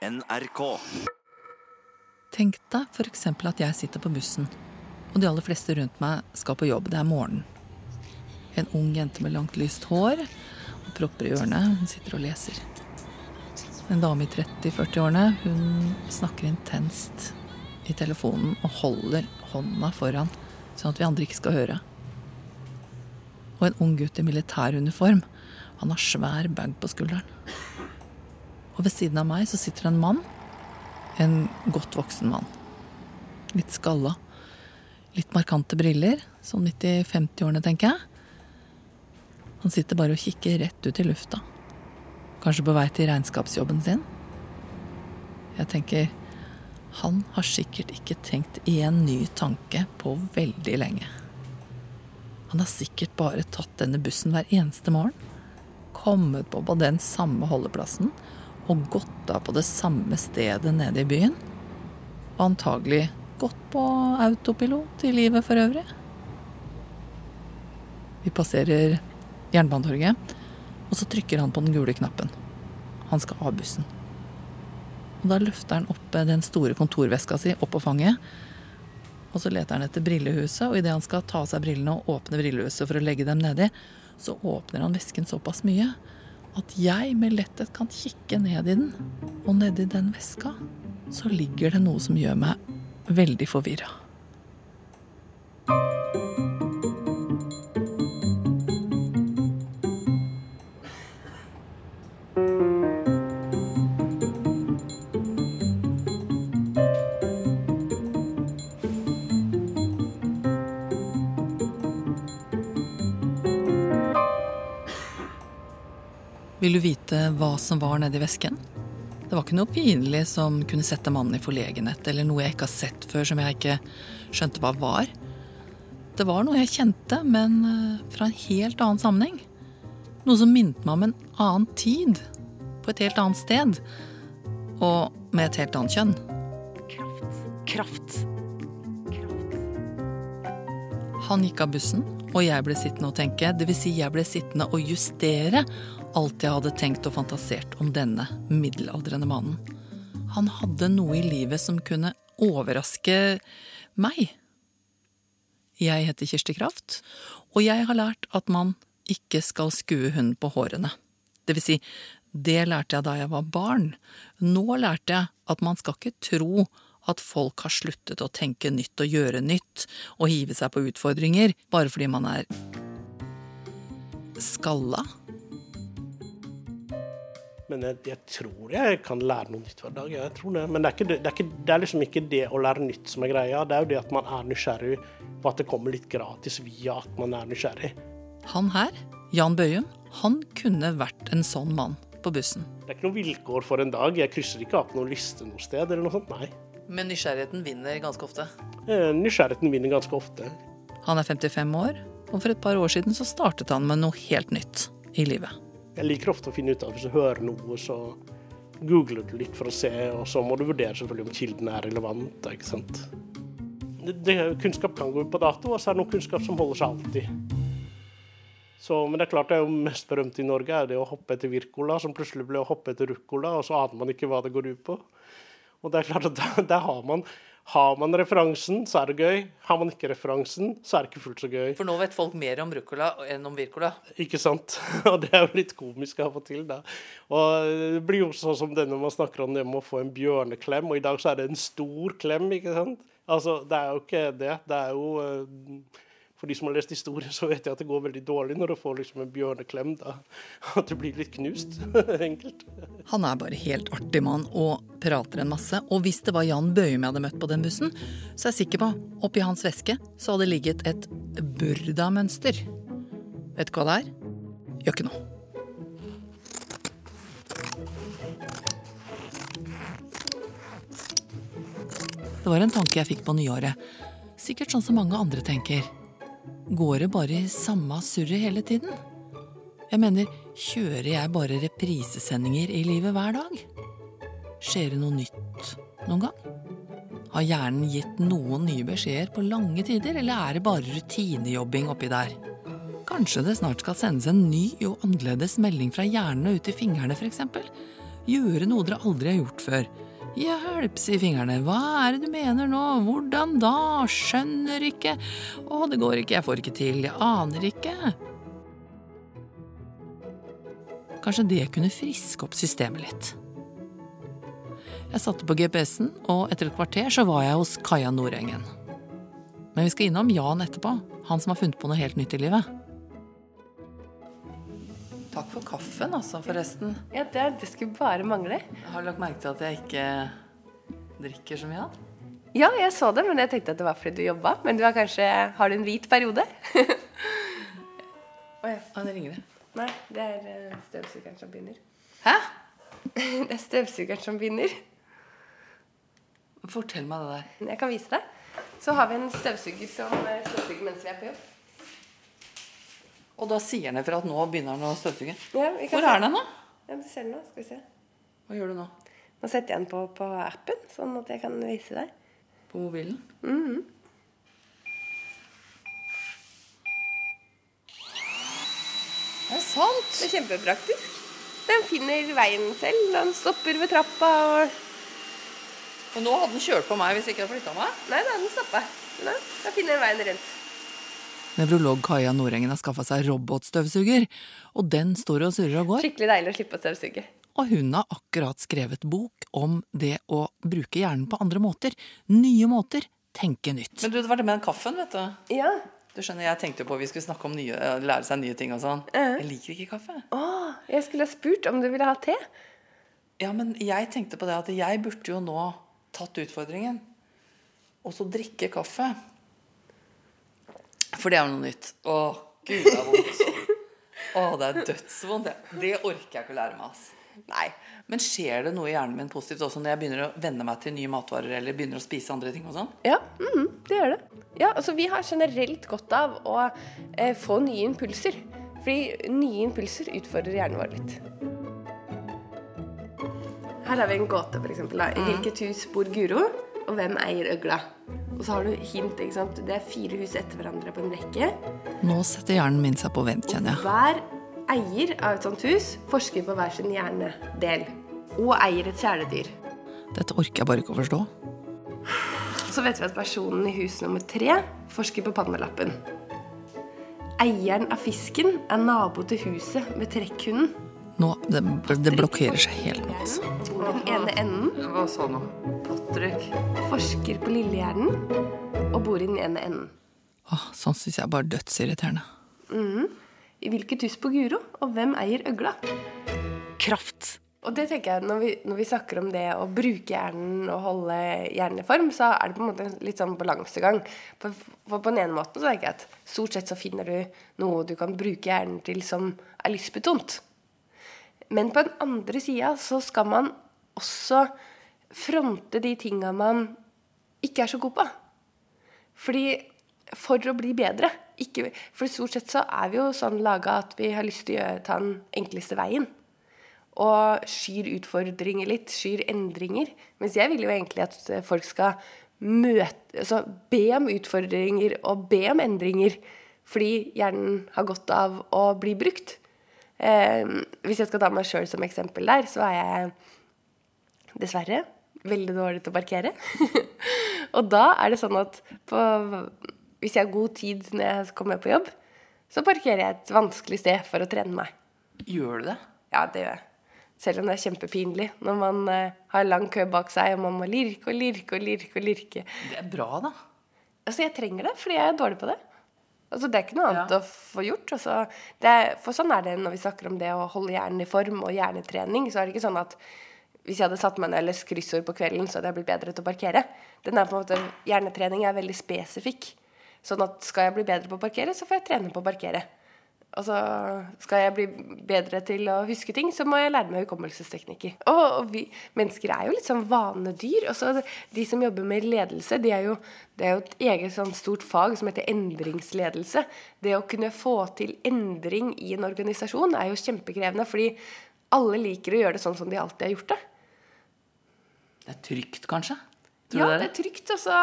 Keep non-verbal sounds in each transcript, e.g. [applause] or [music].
NRK. Tenk deg f.eks. at jeg sitter på bussen, og de aller fleste rundt meg skal på jobb. Det er morgen. En ung jente med langt, lyst hår og propper i ørene. Hun sitter og leser. En dame i 30-40-årene. Hun snakker intenst i telefonen og holder hånda foran, sånn at vi andre ikke skal høre. Og en ung gutt i militæruniform. Han har svær bag på skulderen. Og ved siden av meg så sitter det en mann. En godt voksen mann. Litt skalla. Litt markante briller. Sånn midt i 50-årene, tenker jeg. Han sitter bare og kikker rett ut i lufta. Kanskje på vei til regnskapsjobben sin. Jeg tenker han har sikkert ikke tenkt én ny tanke på veldig lenge. Han har sikkert bare tatt denne bussen hver eneste morgen. Kommet på på den samme holdeplassen og gått av på det samme stedet nede i byen. Og antagelig gått på autopilot i livet for øvrig. Vi passerer Jernbanetorget, og så trykker han på den gule knappen. Han skal av bussen. Og da løfter han opp den store kontorveska si opp på fanget. Og så leter han etter brillehuset, og idet han skal ta av seg brillene og åpne brillehuset for å legge dem nedi, så åpner han vesken såpass mye at jeg med letthet kan kikke ned i den. Og nedi den veska så ligger det noe som gjør meg veldig forvirra. Vil du vite hva som var nedi vesken? Det var ikke noe pinlig som kunne sette mannen i forlegenhet, eller noe jeg ikke har sett før som jeg ikke skjønte hva var. Det var noe jeg kjente, men eh, fra en helt annen sammenheng. Noe som minte meg om en annen tid, på et helt annet sted, og med et helt annet kjønn. Kraft. Kraft. Kraft. Han gikk av bussen, og jeg ble sittende og tenke, vil si jeg ble sittende og justere alt jeg hadde tenkt og fantasert om denne middelaldrende mannen. Han hadde noe i livet som kunne overraske meg. Jeg heter Kirsti Kraft, og jeg har lært at man ikke skal skue hunden på hårene. Det vil si, det lærte jeg da jeg var barn. Nå lærte jeg at man skal ikke tro at folk har sluttet å tenke nytt og gjøre nytt og hive seg på utfordringer bare fordi man er skalla. Men jeg, jeg, tror jeg kan lære noe nytt hver dag. jeg tror det. Men det er, ikke, det, er ikke, det er, liksom ikke det å lære nytt som er greia. Det er jo det at man er nysgjerrig på at det kommer litt gratis via at man er nysgjerrig. Han her, Jan Bøyum, han kunne vært en sånn mann på bussen. Det er ikke noe vilkår for en dag. Jeg krysser ikke av noen liste noe sted eller noe sånt, nei. Men nysgjerrigheten vinner ganske ofte? Eh, nysgjerrigheten vinner ganske ofte. Han er 55 år, og for et par år siden så startet han med noe helt nytt i livet. Jeg liker ofte å finne ut av hvis du hører noe, så googler du litt for å se, og så må du vurdere selvfølgelig om kilden er relevant. ikke sant? Det, det, kunnskap kan gå ut på dato, og så er det noe kunnskap som holder seg alltid. Så, men det er klart det er jo mest berømte i Norge er det å hoppe etter Wirkola, som plutselig ble å hoppe etter Ruccola, og så aner man ikke hva det går ut på. Og det er klart at der, [laughs] der har man har man referansen, så er det gøy. Har man ikke referansen, så er det ikke fullt så gøy. For nå vet folk mer om ruccola enn om Wirkola? Ikke sant. [laughs] Og det er jo litt komisk av og til, da. Og det blir jo sånn som det når man snakker om det med å få en bjørneklem, og i dag så er det en stor klem, ikke sant. Altså, det er jo ikke det. Det er jo uh, for de som har lest historie, så vet jeg at det går veldig dårlig når du får liksom en bjørneklem. da. [laughs] At du blir litt knust. [laughs] Enkelt. Han er bare helt artig mann og prater en masse. Og hvis det var Jan Bøhum jeg hadde møtt på den bussen, så er jeg sikker på oppi hans veske så hadde ligget et burda-mønster. Vet du hva det er? Gjør ikke noe. Det var en tanke jeg fikk på nyåret. Sikkert sånn som mange andre tenker. Går det bare i samme surret hele tiden? Jeg mener, kjører jeg bare reprisesendinger i livet hver dag? Skjer det noe nytt noen gang? Har hjernen gitt noen nye beskjeder på lange tider, eller er det bare rutinejobbing oppi der? Kanskje det snart skal sendes en ny og annerledes melding fra hjernene ut i fingrene, f.eks.? Gjøre noe dere aldri har gjort før. Hjelp, sier fingrene. Hva er det du mener nå? Hvordan da? Skjønner ikke. Å, det går ikke, jeg får ikke til, jeg aner ikke. Kanskje det kunne friske opp systemet litt. Jeg satte på GPS-en, og etter et kvarter så var jeg hos Kaja Nordengen. Men vi skal innom Jan etterpå, han som har funnet på noe helt nytt i livet. Takk for kaffen, altså, forresten. Ja, det, det skulle bare mangle. Har du lagt merke til at jeg ikke drikker så mye? av Ja, jeg så det, men jeg tenkte at det var fordi du jobba. Men du har kanskje Har du en hvit periode? [laughs] Å ja. Ah, det ringer det. Nei, det er eh, støvsugeren som begynner. Hæ? [laughs] Det er støvsugeren som begynner. Fortell meg det der. Jeg kan vise deg. Så har vi en støvsuger som eh, støvsuger mens vi er på jobb. Og da sier han ifra at nå begynner han å støvsuge. Ja, Hvor se. er den nå? Ja, du ser den nå. Skal vi se. Hva gjør du nå? Nå setter jeg den på på appen, sånn at jeg kan vise deg. På mobilen? Det er sant! Det er kjempepraktisk. Den finner veien selv. Den stopper ved trappa og Og nå hadde den kjørt på meg hvis jeg ikke hadde flytta meg. Nei da, den stoppa. Da finner den veien rundt. Nevrolog Kaja Nordengen har skaffa seg robotstøvsuger, og den står og surrer og går. Skikkelig deilig å slippe å støvsuge. Og hun har akkurat skrevet bok om det å bruke hjernen på andre måter. Nye måter. Tenke nytt. Men du, det var det med den kaffen, vet du. Ja. Du skjønner, Jeg tenkte jo på at vi skulle snakke om nye, lære seg nye ting og sånn. Jeg liker ikke kaffe. Oh, jeg skulle ha spurt om du ville ha te. Ja, men jeg tenkte på det at jeg burde jo nå tatt utfordringen. Og så drikke kaffe. For det er jo noe nytt. Å, gud, det er vondt. Å, det er dødsvondt. Det, det orker jeg ikke å lære meg. ass. Nei. Men skjer det noe i hjernen min positivt også når jeg begynner å venne meg til nye matvarer eller begynner å spise andre ting og sånn? Ja, mhm, det gjør det. Ja, altså Vi har generelt godt av å eh, få nye impulser. Fordi nye impulser utfordrer hjernen vår litt. Her har vi en gåte, for eksempel. I hvilket hus bor Guro, og hvem eier øgla? Og så har du hint. ikke sant? Det er fire hus etter hverandre på en rekke. Nå setter hjernen min seg på vent, kjenner jeg. Og Hver eier av et sånt hus forsker på hver sin hjernedel. Og eier et kjæledyr. Dette orker jeg bare ikke å forstå. Så vet vi at personen i hus nummer tre forsker på pannelappen. Eieren av fisken er nabo til huset med trekkhunden. Nå, det, det blokkerer seg helt nå, altså. Den ene enden. Hva sa nå? Patrick. Forsker på lillehjernen og bor i den ene enden. Åh, sånn syns jeg er bare dødsirriterende. I hvilket hus på Guro, og hvem eier øgla? Kraft. Og det tenker jeg, når vi, når vi snakker om det å bruke hjernen og holde hjernen i form, så er det på en måte litt sånn balansegang. For, for på den ene måten så tenker jeg at stort sett så finner du noe du kan bruke hjernen til som er lystbetont. Men på den andre sida så skal man også fronte de tinga man ikke er så god på. Fordi for å bli bedre ikke, For stort sett så er vi jo sånn laga at vi har lyst til å ta den enkleste veien. Og skyr utfordringer litt, skyr endringer. Mens jeg vil jo egentlig at folk skal møte, altså be om utfordringer og be om endringer. Fordi hjernen har godt av å bli brukt. Eh, hvis jeg skal ta meg sjøl som eksempel der, så er jeg dessverre veldig dårlig til å parkere. [laughs] og da er det sånn at på, hvis jeg har god tid når jeg kommer på jobb, så parkerer jeg et vanskelig sted for å trene meg. Gjør du det? Ja, det gjør jeg. Selv om det er kjempepinlig når man uh, har lang kø bak seg og man må lirke og lirke og lirke. og lirke. Det er bra, da. Altså, jeg trenger det, fordi jeg er dårlig på det. Altså, det er ikke noe annet Ja. å få gjort. Altså, det er, for sånn er det når vi snakker om det å holde hjernen i form og hjernetrening. Så er det ikke sånn at hvis jeg hadde satt meg ned eller kryssord på kvelden, så hadde jeg blitt bedre til å parkere. Den er på en måte, Hjernetrening er veldig spesifikk. Sånn at skal jeg bli bedre på å parkere, så får jeg trene på å parkere. Altså, skal jeg bli bedre til å huske ting, så må jeg lære meg hukommelsesteknikker. Og, og vi mennesker er jo litt sånn vanedyr. Også de som jobber med ledelse, de er jo, det er jo et eget sånn stort fag som heter endringsledelse. Det å kunne få til endring i en organisasjon er jo kjempekrevende, fordi alle liker å gjøre det sånn som de alltid har gjort det. Det er trygt, kanskje? Tror Ja, du det det er trygt. Og så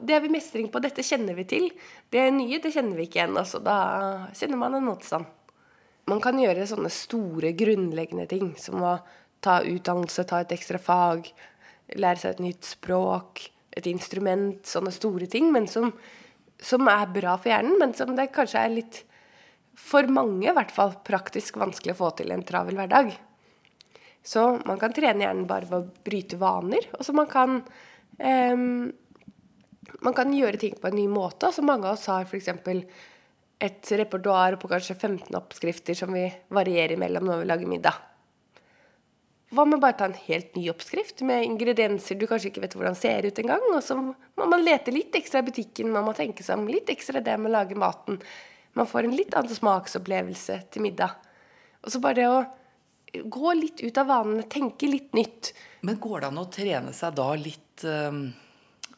det har vi mestring på. Dette kjenner vi til. Det nye det kjenner vi ikke igjen. Altså, da kjenner man en motstand. Man kan gjøre sånne store, grunnleggende ting som å ta utdannelse, ta et ekstra fag, lære seg et nytt språk, et instrument, sånne store ting, men som, som er bra for hjernen, men som det kanskje er litt for mange i hvert fall praktisk vanskelig å få til i en travel hverdag. Så man kan trene hjernen bare ved å bryte vaner. Og så man kan eh, man kan gjøre ting på en ny måte. Altså mange av oss har f.eks. et repertoar på kanskje 15 oppskrifter som vi varierer mellom når vi lager middag. Hva med bare ta en helt ny oppskrift med ingredienser du kanskje ikke vet hvordan ser ut engang? Og så må man lete litt ekstra i butikken, man må tenke seg om litt ekstra det med å lage maten. Man får en litt annen smaksopplevelse til middag. Og så bare det å gå litt ut av vanene, tenke litt nytt. Men går det an å trene seg da litt um,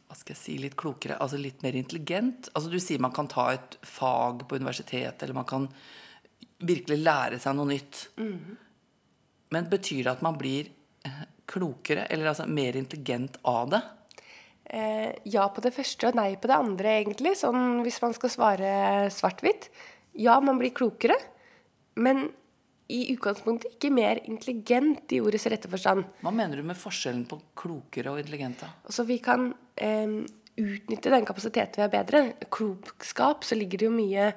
hva skal jeg si, litt klokere, altså litt mer intelligent? Altså Du sier man kan ta et fag på universitetet, eller man kan virkelig lære seg noe nytt. Mm. Men betyr det at man blir eh, klokere, eller altså mer intelligent av det? Eh, ja på det første og nei på det andre, egentlig. Sånn hvis man skal svare svart-hvitt. Ja, man blir klokere. Men i utgangspunktet ikke mer intelligent i ordets rette forstand. Hva mener du med forskjellen på klokere og intelligente? Altså, vi kan eh, utnytte den kapasiteten vi har bedre. Klokskap, så ligger det jo mye,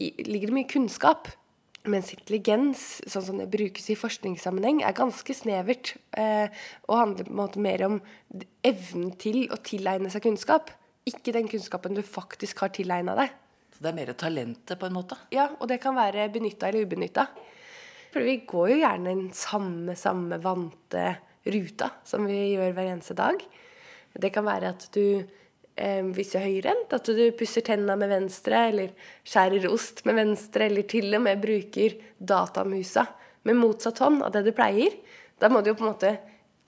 ligger det mye kunnskap. Mens intelligens, sånn som det brukes i forskningssammenheng, er ganske snevert. Eh, og handler på en måte mer om evnen til å tilegne seg kunnskap. Ikke den kunnskapen du faktisk har tilegna deg. Så det er mer talentet, på en måte? Ja, og det kan være benytta eller ubenytta. For vi går jo gjerne den samme, samme vante ruta som vi gjør hver eneste dag. Det kan være at du eh, hvis du er høyrehendt, at du pusser tenna med venstre, eller skjærer ost med venstre, eller til og med bruker datamusa med motsatt hånd av det du pleier. Da må du jo på en måte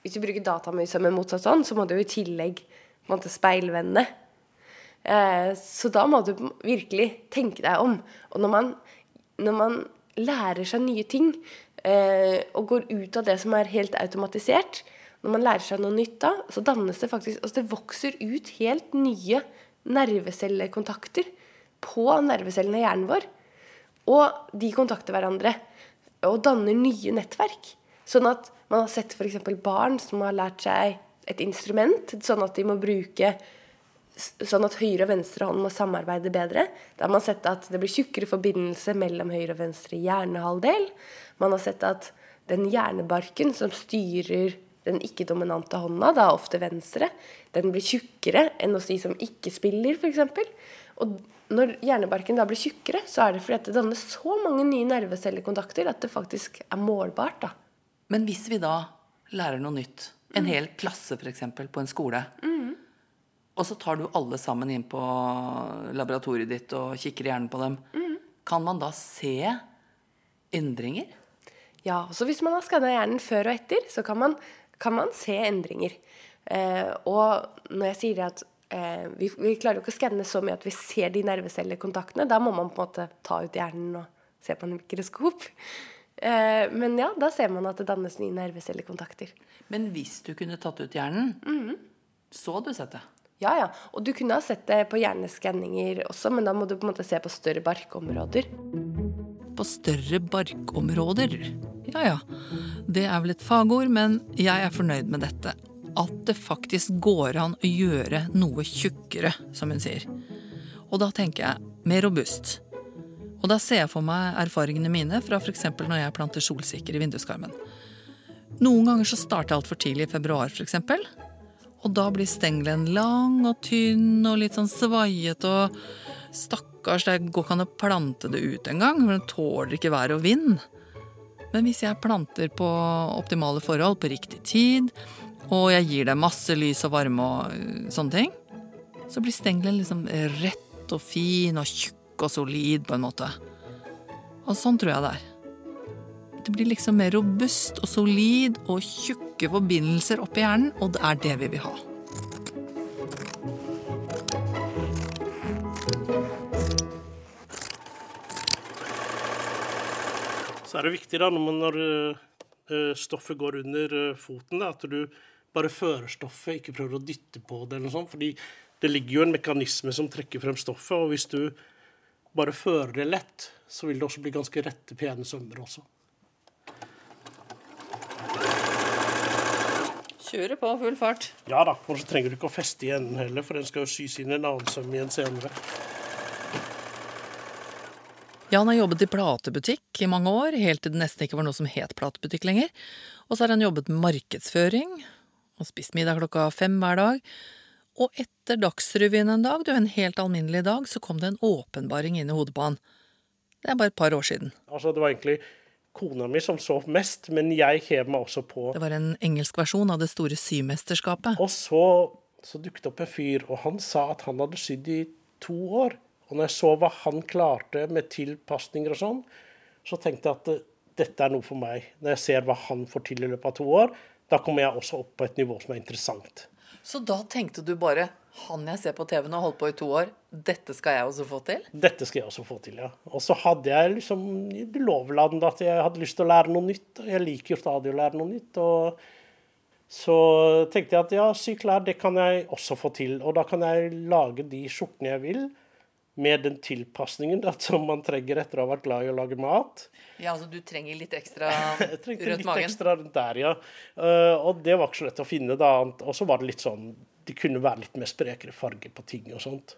Hvis du bruker datamusa med motsatt hånd, så må du jo i tillegg på en måte speilvende. Eh, så da må du virkelig tenke deg om. Og når man, når man lærer seg nye ting eh, og går ut av det som er helt automatisert, når man lærer seg noe nytt da, så dannes det faktisk altså Det vokser ut helt nye nervecellekontakter på nervecellene i hjernen vår. Og de kontakter hverandre og danner nye nettverk. Sånn at man har sett f.eks. barn som har lært seg et instrument, sånn at de må bruke sånn at høyre og venstre hånd må samarbeide bedre. Da har man sett at det blir tjukkere forbindelse mellom høyre og venstre hjernehalvdel. Man har sett at den hjernebarken som styrer den ikke-dominante hånda, da ofte venstre, den blir tjukkere enn hos de som ikke spiller, f.eks. Og når hjernebarken da blir tjukkere, så er det fordi det danner så mange nye nervecellekontakter at det faktisk er målbart. da. Men hvis vi da lærer noe nytt, en hel klasse f.eks. på en skole, mm og så tar du alle sammen inn på laboratoriet ditt og kikker i hjernen på dem. Mm. Kan man da se endringer? Ja. så Hvis man har skanna hjernen før og etter, så kan man, kan man se endringer. Eh, og når jeg sier at eh, vi, vi, klarer jo ikke å skanne så mye at vi ser de nervecellekontaktene, da må man på en måte ta ut hjernen og se på en mikroskop. Eh, men ja, da ser man at det dannes nye nervecellekontakter. Men hvis du kunne tatt ut hjernen, mm. så du sett det? Ja, ja. Og du kunne ha sett det på hjerneskanninger også, men da må du på en måte se på større barkområder. På større barkområder? Ja ja. Det er vel et fagord, men jeg er fornøyd med dette. At det faktisk går an å gjøre noe tjukkere, som hun sier. Og da tenker jeg mer robust. Og da ser jeg for meg erfaringene mine fra f.eks. når jeg planter solsikker i vinduskarmen. Noen ganger så starter jeg altfor tidlig i februar, f.eks. Og da blir stengelen lang og tynn og litt sånn svaiete og Stakkars, det går ikke an å plante det ut engang, for den tåler ikke vær og vind. Men hvis jeg planter på optimale forhold, på riktig tid, og jeg gir det masse lys og varme og øh, sånne ting, så blir stengelen liksom rett og fin og tjukk og solid på en måte. Og sånn tror jeg det er. Det blir liksom mer robust og solid og tjukke forbindelser oppi hjernen, og det er det vi vil ha. Så er det viktig da, når, uh, stoffet går under uh, foten, at du bare fører stoffet, ikke prøver å dytte på det. eller noe sånt, fordi det ligger jo en mekanisme som trekker frem stoffet, og hvis du bare fører det lett, så vil det også bli ganske rette, pene sømmer også. Kjører på full fart. Ja da, og så trenger du ikke å feste i enden heller, for den skal jo sys inn i en annen søm igjen senere. Jan har jobbet i platebutikk i mange år, helt til det nesten ikke var noe som het platebutikk lenger. Og så har han jobbet med markedsføring og spist middag klokka fem hver dag. Og etter Dagsrevyen en dag, var en helt alminnelig dag, så kom det en åpenbaring inn i hodet på han. Det er bare et par år siden. Altså, det var egentlig kona mi som sov mest, men jeg hev meg også på. Det var en engelsk versjon av det store symesterskapet. Og så, så dukket det opp en fyr, og han sa at han hadde sydd i to år. Og når jeg så hva han klarte med tilpasninger og sånn, så tenkte jeg at dette er noe for meg. Når jeg ser hva han får til i løpet av to år, da kommer jeg også opp på et nivå som er interessant. Så da tenkte du bare han jeg ser på TV nå, holdt på i to år, dette skal jeg også få til? Dette skal jeg også få til, ja. Og så hadde jeg liksom Det lå at jeg hadde lyst til å lære noe nytt. Jeg liker jo stadig å lære noe nytt. og så tenkte jeg at ja, sy klær, det kan jeg også få til. Og da kan jeg lage de skjortene jeg vil, med den tilpasningen da, som man trenger etter å ha vært glad i å lage mat. Ja, altså du trenger litt ekstra [laughs] Jeg trengte litt ekstra der, ja. Uh, og det var ikke så lett å finne, da. Og så var det litt sånn Det kunne være litt mer sprekere farge på ting og sånt.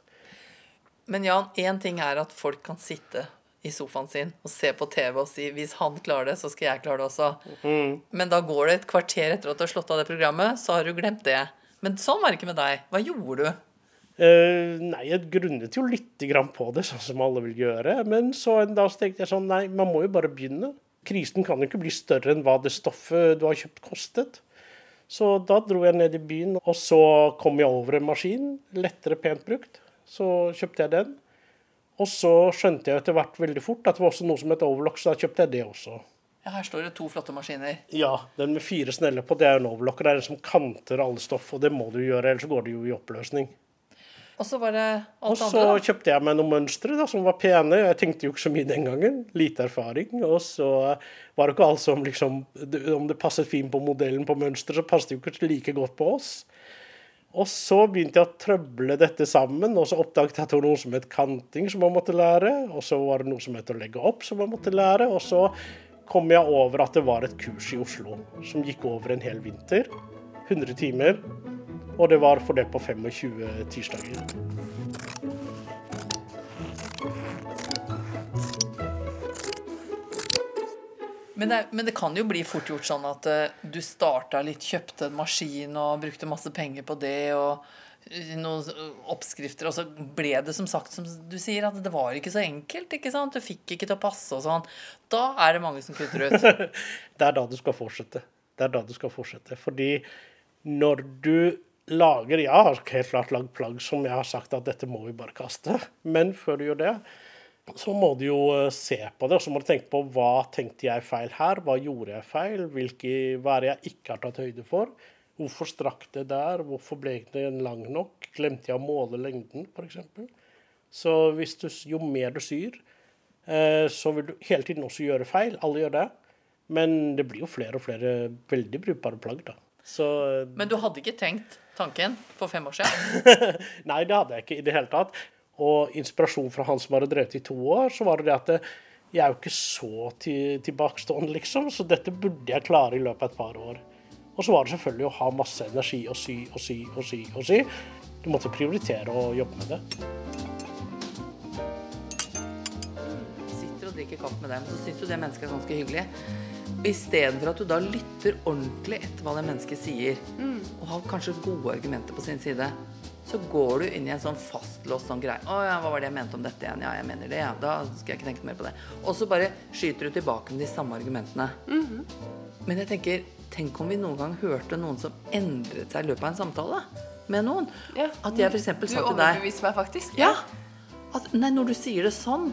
Men Jan, én ting er at folk kan sitte i sofaen sin og se på TV og si 'hvis han klarer det, så skal jeg klare det også'. Men da går det et kvarter etter at du har slått av det programmet, så har du glemt det. Men sånn var det ikke med deg. Hva gjorde du? Uh, nei, jeg grunnet jo litt grann på det, sånn som alle vil gjøre. Men så en dag så tenkte jeg sånn, nei, man må jo bare begynne. Krisen kan jo ikke bli større enn hva det stoffet du har kjøpt, kostet. Så da dro jeg ned i byen, og så kom jeg over en maskin, lettere pent brukt. Så kjøpte jeg den. Og så skjønte jeg etter hvert veldig fort at det var også noe som het overlock, så da kjøpte jeg det også. Ja, her står det to flotte maskiner. Ja, den med fire sneller på, det er en overlock. Det er den som kanter alle stoff, og det må du gjøre, ellers går det jo i oppløsning. Og så var det alt så andre, da. kjøpte jeg meg noen mønstre som var pene. Jeg tenkte jo ikke så mye den gangen. Lite erfaring. Og så var det ikke alt som liksom Om det passet fint på modellen på mønsteret, så passet det jo ikke like godt på oss. Og så begynte jeg å trøble dette sammen, og så oppdaget jeg at det var noe som het kanting som man måtte lære. Og så var det noe som het å legge opp som man måtte lære. Og så kom jeg over at det var et kurs i Oslo som gikk over en hel vinter. 100 timer. Og det var fordelt på 25 tirsdager. Men det, men det kan jo bli fort gjort sånn at eh, du starta litt, kjøpte en maskin og brukte masse penger på det, og eh, noen oppskrifter, og så ble det som sagt, som du sier, at det var ikke så enkelt. ikke sant? Du fikk ikke til å passe og sånn. Da er det mange som kutter ut. [laughs] Det er da du skal fortsette. Det er da du skal fortsette. Fordi når du lager Jeg har helt klart lagd plagg som jeg har sagt at dette må vi bare kaste. Men før du gjør det, så må du jo eh, se på det. Og så må du tenke på hva tenkte jeg feil her? Hva gjorde jeg feil? Hvilke, hva er jeg ikke har tatt høyde for? Hvorfor strakk det der? Hvorfor ble det lang nok? Glemte jeg å måle lengden, f.eks.? Så du, jo mer du syr, eh, så vil du hele tiden også gjøre feil. Alle gjør det. Men det blir jo flere og flere veldig brukbare plagg, da. Så eh, Men du hadde ikke tenkt tanken for fem år siden? [laughs] Nei, det hadde jeg ikke i det hele tatt. Og inspirasjon fra han som hadde drevet i to år, så var det det at det, jeg er jo ikke så til, tilbakestående, liksom, så dette burde jeg klare i løpet av et par år. Og så var det selvfølgelig å ha masse energi og sy og sy og sy og sy. Du måtte prioritere å jobbe med det. sitter og drikker kaffe med dem, så syns du det mennesket er ganske hyggelig. Istedenfor at du da lytter ordentlig etter hva det mennesket sier, og har kanskje gode argumenter på sin side, så går du inn i en sånn fastlåst sånn greie. 'Å ja, hva var det jeg mente om dette igjen?' 'Ja, jeg mener det, ja. Da skal jeg ikke tenke mer på det.' Og så bare skyter du tilbake med de samme argumentene. Men jeg tenker, tenk om vi noen gang hørte noen som endret seg i løpet av en samtale med noen. Ja. At jeg f.eks. Sa til deg Du overbeviser meg faktisk. ja. At, nei, når du sier det sånn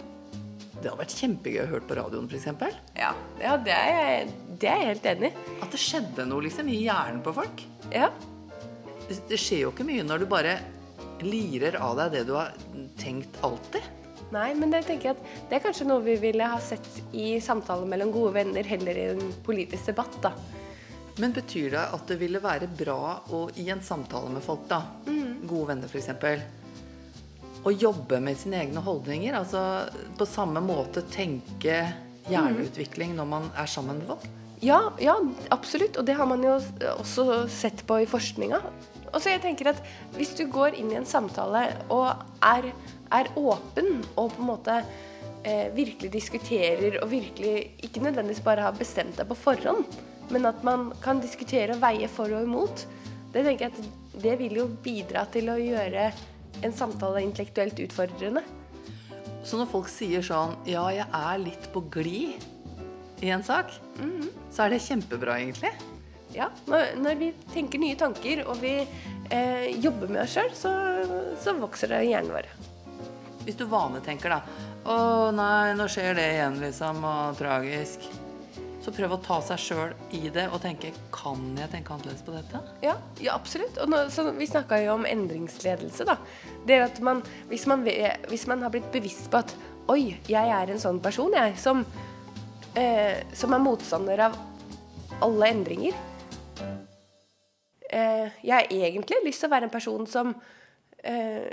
Det hadde vært kjempegøy å høre på radioen, f.eks. Ja, ja det, er jeg, det er jeg helt enig i. At det skjedde noe liksom i hjernen på folk. Ja. Det, det skjer jo ikke mye når du bare lirer av deg det du har tenkt alltid. Nei, men det tenker jeg at det er kanskje noe vi ville ha sett i samtaler mellom gode venner, heller i en politisk debatt, da. Men betyr det at det ville være bra å, i en samtale med folk, da, gode venner f.eks., å jobbe med sine egne holdninger? Altså på samme måte tenke hjerneutvikling når man er sammen med folk? Ja, ja, absolutt. Og det har man jo også sett på i forskninga. Og så jeg tenker at Hvis du går inn i en samtale og er, er åpen og på en måte eh, virkelig diskuterer og virkelig ikke nødvendigvis bare har bestemt deg på forhånd, men at man kan diskutere og veie for og imot, det tenker jeg at det vil jo bidra til å gjøre en samtale intellektuelt utfordrende. Så når folk sier sånn Ja, jeg er litt på glid i en sak, så er det kjempebra, egentlig. Ja, når, når vi tenker nye tanker og vi eh, jobber med oss sjøl, så, så vokser det i hjernen vår. Hvis du vanetenker, da. Å nei, nå skjer det igjen, liksom, og tragisk. Så prøv å ta seg sjøl i det og tenke Kan jeg tenke annerledes på dette? Ja, ja absolutt. Og nå, vi snakka jo om endringsledelse, da. Det at man hvis, man hvis man har blitt bevisst på at Oi, jeg er en sånn person, jeg, som, eh, som er motstander av alle endringer. Eh, jeg har egentlig lyst til å være en person som eh,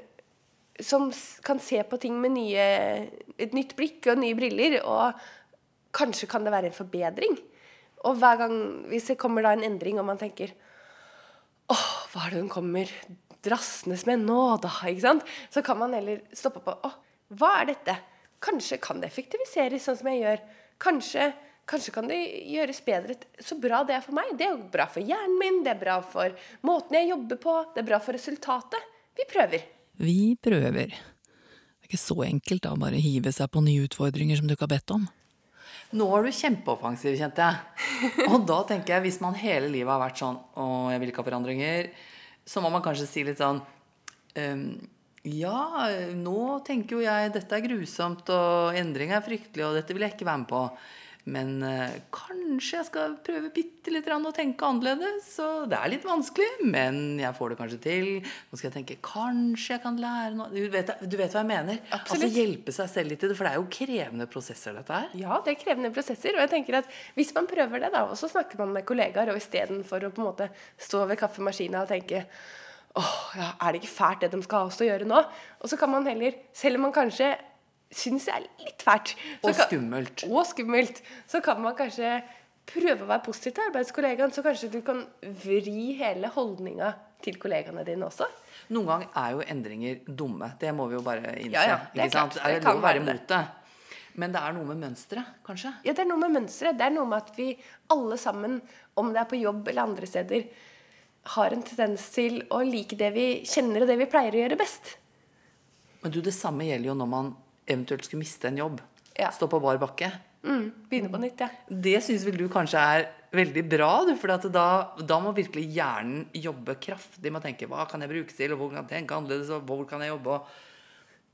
som kan se på ting med nye, et nytt blikk og nye briller, og kanskje kan det være en forbedring. Og hver gang, hvis det kommer da en endring, og man tenker Åh, hva er det hun kommer drassende med nå, da? Ikke sant? Så kan man heller stoppe på Åh, hva er dette? Kanskje kan det effektiviseres sånn som jeg gjør. Kanskje, kanskje kan det gjøres bedre. Så bra det er for meg. Det er jo bra for hjernen min, det er bra for måten jeg jobber på, det er bra for resultatet. Vi prøver. Vi prøver. Det er ikke så enkelt da, bare hive seg på nye utfordringer som du ikke har bedt om. Nå er du kjempeoffensiv, kjente jeg. Og da tenker jeg, hvis man hele livet har vært sånn Å, jeg vil ikke ha forandringer. Så må man kanskje si litt sånn um, Ja, nå tenker jo jeg dette er grusomt, og endring er fryktelig, og dette vil jeg ikke være med på. Men eh, kanskje jeg skal prøve bitte litt å tenke annerledes. Så det er litt vanskelig, men jeg får det kanskje til. Nå skal jeg tenke kanskje jeg kan lære noe Du vet, du vet hva jeg mener? Absolutt. Altså Hjelpe seg selv litt i det, for det er jo krevende prosesser, dette her. Ja, det er krevende prosesser. Og jeg tenker at hvis man prøver det, da, og så snakker man med kollegaer, og istedenfor å på en måte stå ved kaffemaskina og tenke åh, ja, er det ikke fælt det de skal ha oss til å gjøre nå? Og så kan man heller, selv om man kanskje syns jeg er litt fælt så Og kan- skummelt. Og skummelt. Så kan man kanskje prøve å være positiv til arbeidskollegaen, så kanskje du kan vri hele holdninga til kollegaene dine også. Noen ganger er jo endringer dumme. Det må vi jo bare innse. Ja, ja, det er klart. Det Det er kan lov å være det. imot det. Men det er noe med mønsteret, kanskje? Ja, det er noe med mønsteret. Det er noe med at vi alle sammen, om det er på jobb eller andre steder, har en tendens til å like det vi kjenner og det vi pleier å gjøre best. Men du, det samme gjelder jo når man eventuelt skulle miste en jobb. Ja. Stå på bar bakke. Mm, begynne på nytt, ja. Det syns vel du kanskje er veldig bra, du, for da, da må virkelig hjernen jobbe kraftig med å tenke hva kan jeg bruke til, og hvor kan jeg tenke annerledes, og hvor kan jeg jobbe?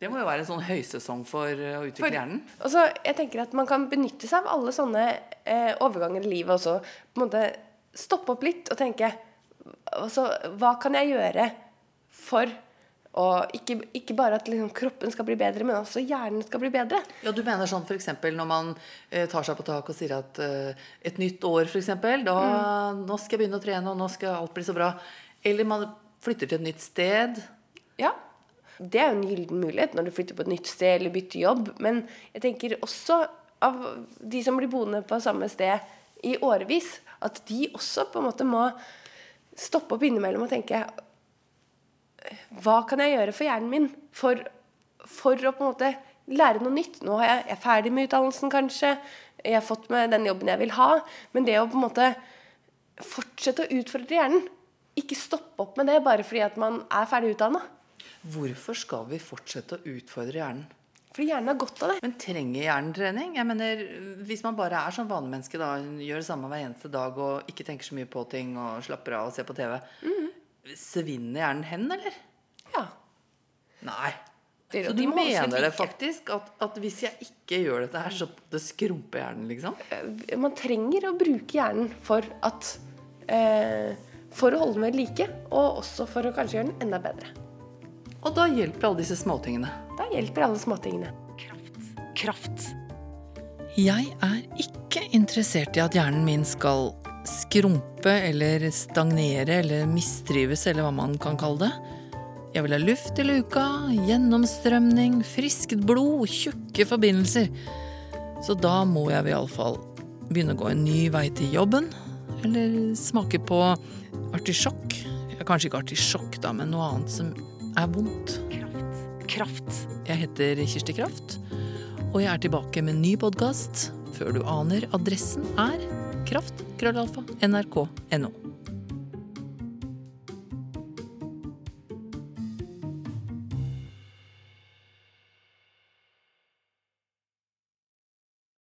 Det må jo være en sånn høysesong for eh, å utvikle For- hjernen. Og så, jeg tenker at Man kan benytte seg av alle sånne eh, overganger i livet også. På en måte Stoppe opp litt og tenke altså, Hva kan jeg gjøre for å ikke, ikke bare at liksom, kroppen skal bli bedre, men også hjernen skal bli bedre. Ja, du mener sånn f.eks. når man eh, tar seg på tak og sier at eh, et nytt år, f.eks. Da nå skal jeg begynne å trene, og nå skal alt bli så bra. Eller man flytter til et nytt sted. Ja. Det er jo en gyllen mulighet når du flytter på et nytt sted eller bytter jobb. Men jeg tenker også av de som blir boende på samme sted i årevis, at de også på en måte må stoppe opp innimellom og tenke Hva kan jeg gjøre for hjernen min for, for å på en måte lære noe nytt? Nå er jeg, jeg er ferdig med utdannelsen, kanskje. Jeg har fått med den jobben jeg vil ha. Men det å på en måte fortsette å utfordre hjernen. Ikke stoppe opp med det bare fordi at man er ferdig utdanna. Hvorfor skal vi fortsette å utfordre hjernen? Fordi hjernen har godt av det. Men trenger hjernen trening? Jeg mener, Hvis man bare er sånn vanemenneske, da, gjør det samme hver eneste dag og ikke tenker så mye på ting og slapper av og ser på TV, svinner hjernen hen, eller? Ja. Nei. Det- Så du mener det faktisk at, at hvis jeg ikke gjør dette her, så det skrumper hjernen, liksom? Eh, Man trenger å bruke hjernen for at eh, For å holde den ved like, og også for å kanskje gjøre den enda bedre. Og da hjelper alle disse småtingene. Da hjelper alle småtingene. Kraft. Kraft. Jeg er ikke interessert i at hjernen min skal skrumpe eller stagnere eller mistrives, eller hva man kan kalle det. Jeg vil ha luft i luka, gjennomstrømning, friskt blod, tjukke forbindelser. Så da må jeg iallfall begynne å gå en ny vei til jobben, eller smake på artisjokk. Ja, kanskje ikke artisjokk, da, men noe annet som er vondt. Kraft. Kraft. Jeg heter Kirsti Kraft, og jeg er tilbake med en ny podkast. Før du aner adressen er kraft, krøllalfa, nrk.no.